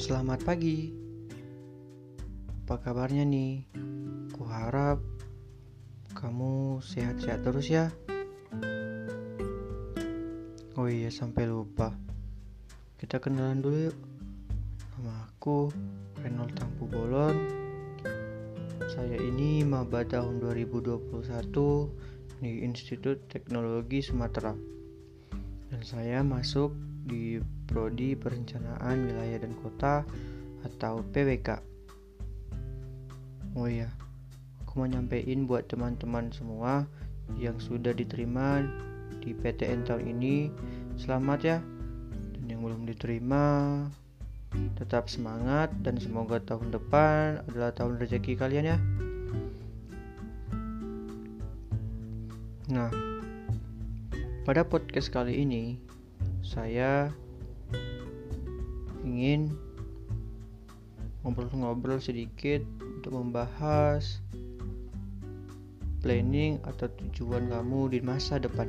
Selamat pagi. Apa kabarnya nih? Kuharap kamu sehat-sehat terus ya. Oh iya, sampai lupa. Kita kenalan dulu yuk. Nama aku Renol Tampu Bolon. Saya ini maba tahun 2021 di Institut Teknologi Sumatera. Dan saya masuk di Prodi Perencanaan Wilayah dan Kota atau PWK. Oh iya, aku mau nyampein buat teman-teman semua yang sudah diterima di PTN tahun ini, selamat ya. Dan yang belum diterima, tetap semangat dan semoga tahun depan adalah tahun rezeki kalian ya. Nah, pada podcast kali ini saya ingin ngobrol-ngobrol sedikit untuk membahas planning atau tujuan kamu di masa depan.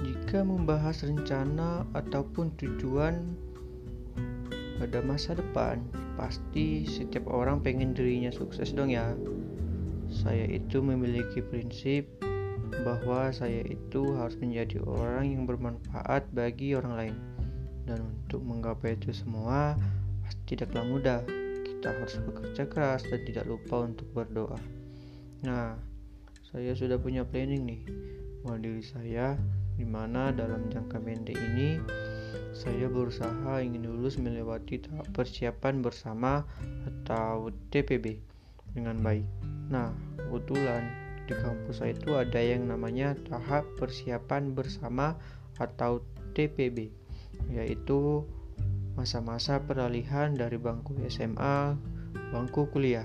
Jika membahas rencana ataupun tujuan pada masa depan, pasti setiap orang pengen dirinya sukses dong ya. Saya itu memiliki prinsip bahwa saya itu harus menjadi orang yang bermanfaat bagi orang lain. Dan untuk menggapai itu semua pasti tidaklah mudah. Kita harus bekerja keras dan tidak lupa untuk berdoa. Nah, saya sudah punya planning nih buat diri saya di mana dalam jangka pendek ini saya berusaha ingin lulus melewati tahap persiapan bersama atau TPB dengan baik. Nah, kebetulan di kampus saya itu ada yang namanya tahap persiapan bersama atau TPB yaitu masa-masa peralihan dari bangku SMA bangku kuliah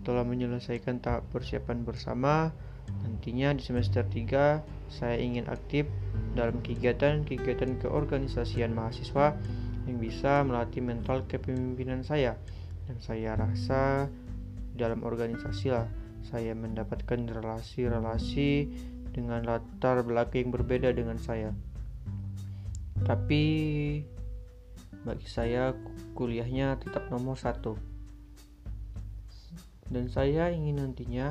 setelah menyelesaikan tahap persiapan bersama nantinya di semester 3 saya ingin aktif dalam kegiatan-kegiatan keorganisasian mahasiswa yang bisa melatih mental kepemimpinan saya dan saya rasa dalam organisasi lah saya mendapatkan relasi-relasi dengan latar belakang yang berbeda dengan saya. Tapi bagi saya kuliahnya tetap nomor satu. Dan saya ingin nantinya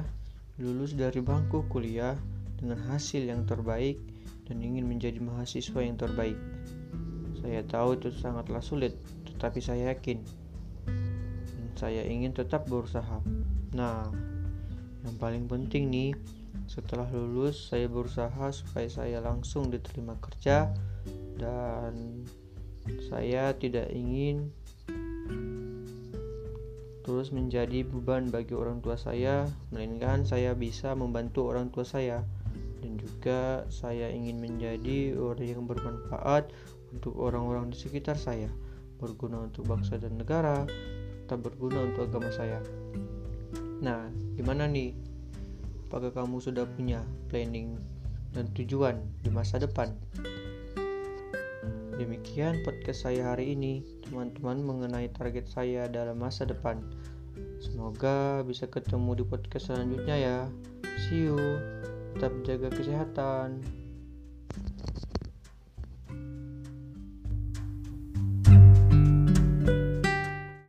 lulus dari bangku kuliah dengan hasil yang terbaik dan ingin menjadi mahasiswa yang terbaik. Saya tahu itu sangatlah sulit, tetapi saya yakin. Saya ingin tetap berusaha. Nah, yang paling penting nih, setelah lulus saya berusaha supaya saya langsung diterima kerja dan saya tidak ingin terus menjadi beban bagi orang tua saya, melainkan saya bisa membantu orang tua saya dan juga saya ingin menjadi orang yang bermanfaat untuk orang-orang di sekitar saya, berguna untuk bangsa dan negara, serta berguna untuk agama saya. Nah, gimana nih? Apakah kamu sudah punya planning dan tujuan di masa depan? Demikian podcast saya hari ini, teman-teman mengenai target saya dalam masa depan. Semoga bisa ketemu di podcast selanjutnya ya. See you. Tetap jaga kesehatan.